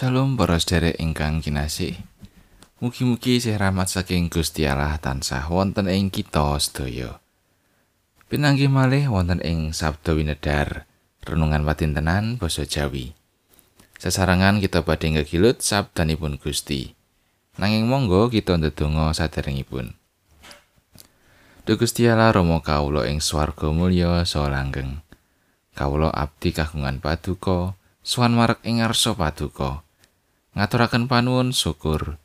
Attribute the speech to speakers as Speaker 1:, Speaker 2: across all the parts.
Speaker 1: Shalom para sedherek ingkang kinasih. Mugi-mugi sih rahmat saking Gusti Allah tansah wonten ing kita sedaya. Pinanggih malih wonten ing Sabda Winedar, renungan patintenan basa Jawi. Sesarangan kita badhe ngegilut sabdanipun Gusti. Nanging monggo kita ndedonga saderengipun. Duh Gusti Allah Rama kawula ing swarga mulya saha langgeng. Kawula abdi kagungan paduka, Suwan marek ing ngarsa paduka. Ngaturaken panuwun syukur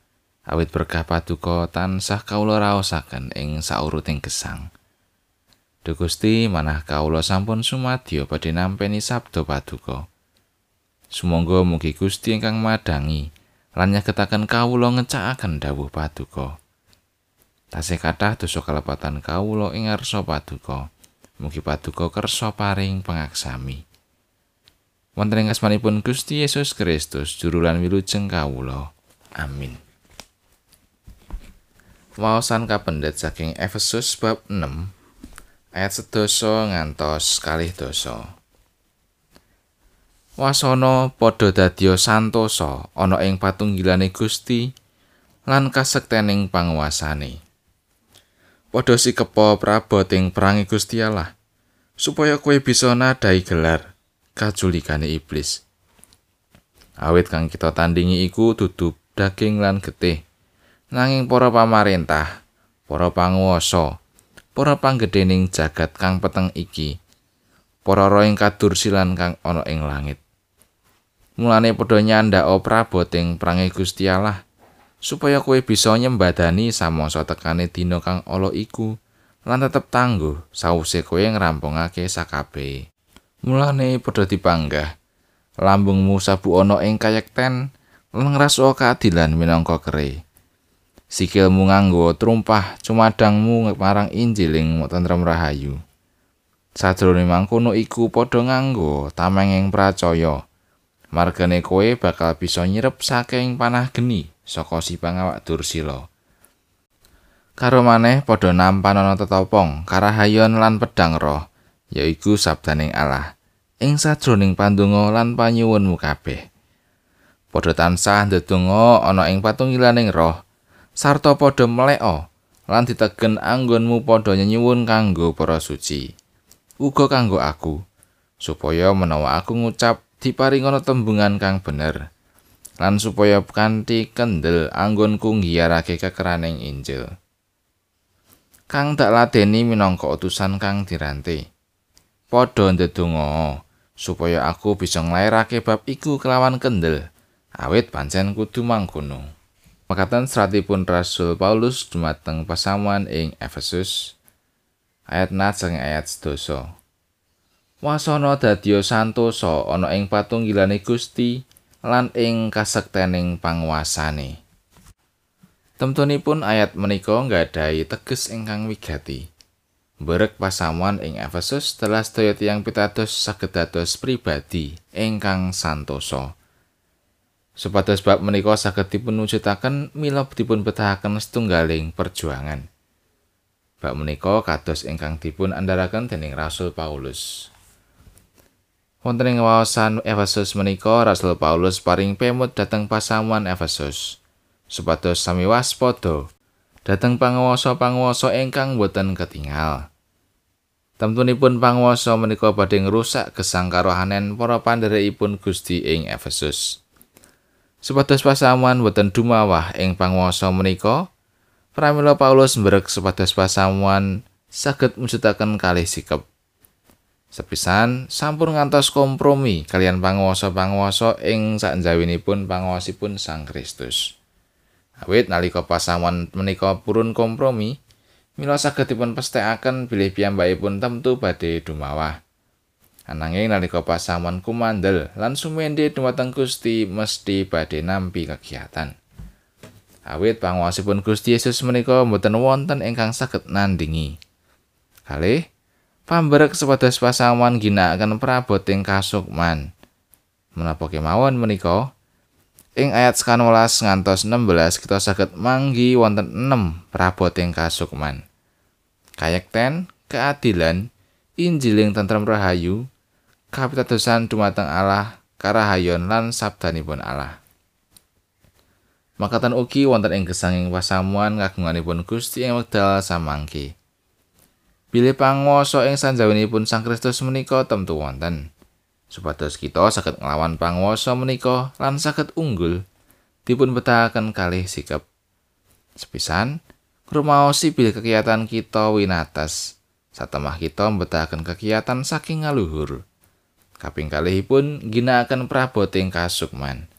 Speaker 1: awit berkah paduka tansah kawula raosaken ing sauruting gesang. Duh Gusti manah kawula sampun sumadyo badhe nampi sabda paduka. Sumangga mugi Gusti ingkang madangi lan nyegetaken kawula ngecakaken dawuh paduka. Tasih kathah dosa kalepatan kawula ing ngarsa paduka. Mugi paduka kersa paring pangaksami. Wonten ing asmanipun Gusti Yesus Kristus juru lan wilujeng kawula. Amin. Waosan kapendet saking Efesus bab 6 ayat sedoso ngantos kalih doso Wasana padha dadya santosa ana ing patunggilane Gusti lan kasektening panguasane Padha sikepa praboting perangi Gusti Allah supaya kowe bisa nadai gelar kaculikane iblis. Awit kang kita tandingi iku dudu daging lan getih. Nanging para pamarentah, para panguwasa, para panggedhening jagat kang peteng iki, para roh ing kadursilan kang ana ing langit. Mulane padha nyandak praboting prange Gusti Allah supaya kowe bisa nyembadani samangsa tekane dina kang ala iku lan tetep tangguh sawise kowe ngrampungake sakabehe. Mulane padha dipanggah. Lambungmu sabu ana ing kayekten lan ngrasa keadilan minangka kere. Sikilmu nganggo trumpah cumadangmu marang Injiling tentrem rahayu. Sajrone mangkono iku padha nganggo tamenging pracaya. Margane kowe bakal bisa nyirep saking panah geni saka si pangawak dursila. Karo maneh padha nampan ana tetopong karahayon lan pedang roh. Yaiku sabdaning Allah ing sajroning pandonga lan panyuwunmu kabeh. Padha tansah ndedonga ana ing patungilaning roh sarta padha mleka lan ditegen anggonmu padha nyuwun kanggo para suci. Uga kanggo aku supaya menawa aku ngucap diparingana tembungan kang bener lan supaya kanthi kendel anggonku ngiyarake kekeraning Injil. Kang tak ladeni minangka utusan kang diranti. Padha ndedonga supaya aku bisa nglairake bab iku kelawan kendel. Awit pancen kudu mangkono. Makatan seratipun Rasul Paulus dumateng pasamuan ing Efesus ayat najeng ayat sedoso Wasana dadya santosa ana ing patunggilane Gusti lan ing kasektening panguasane Temtunipun ayat menika nggadahi teges ingkang wigati Berek pasamuan ing Efesus setelah sedaya tiyang pitados saged dados pribadi ingkang santosa. Supados bab menika saged dipunwujudaken mila dipun betahaken setunggaling perjuangan. Bab menika kados ingkang dipun andharaken dening Rasul Paulus. Wonten ing wawasan Efesus menika Rasul Paulus paring pemut dhateng pasamuan Efesus. Supados sami waspada dhateng panguwasa-panguwasa ingkang boten ketingal. Temtunipun panguwasa menika badhe ngrusak gesang karohanen para pandherekipun Gusti ing Efesus. Supados pasamuan boten dumawah ing panguwasa menika, pramila Paulus mbrek supados pasamuan saged mujudaken kalih sikap. Sepisan sampun ngantos kompromi kalian panguwasa-panguwasa ing sakjawinipun panguwasipun Sang Kristus. Awit nalika pasamuan menika purun kompromi, mila saged dipun pestekaken bilih piyambakipun temtu badhe dumawah. Ananging nalika pasamuan kumandel lan sumendhe dumateng Gusti mesti badhe nampi kegiatan. Awit panguwasipun Gusti Yesus menika mboten wonten ingkang saged nandingi. Kalih pambrek sepados pasamuan ginakaken praboting kasukman. Menapa kemawon menika? Ing ayat 11 ngantos 16 kita saged manggi wonten 6 praboting kasukman. Kayekten, keadilan, Injiling tentrem rahayu, kapitadosan dumateng Allah, karahayon lan sabdanipun Allah. Makatan ugi wonten ing gesanging pasamuan kagunganipun Gusti ing wekdal samangke. Bilih panguwasa ing sanjawinipun Sang Kristus menika temtu wonten. Supados kita saged nglawan panguwasa menika lan saged unggul dipun betahaken kalih sikap. Sepisan, ngrumaosi bilih kegiatan kita winates. Satemah kita mbetahaken kegiatan saking ngaluhur. Kaping kalihipun ginakaken praboting kasukman.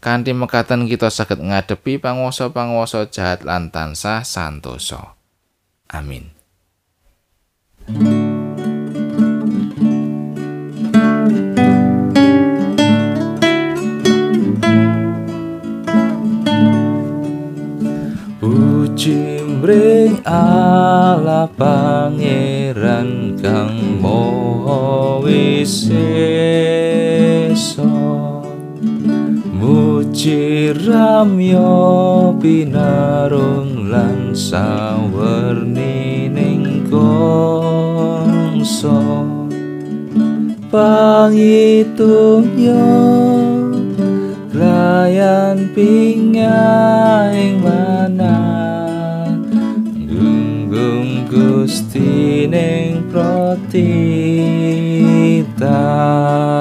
Speaker 1: kanthi mekaten kita saged ngadepi panguwasa-panguwasa jahat lan tansah santosa. Amin.
Speaker 2: Pangeran kang moho Ciramyo pinarung lan sawerni ning gongso pangitunya layan pingaing gusti ning protita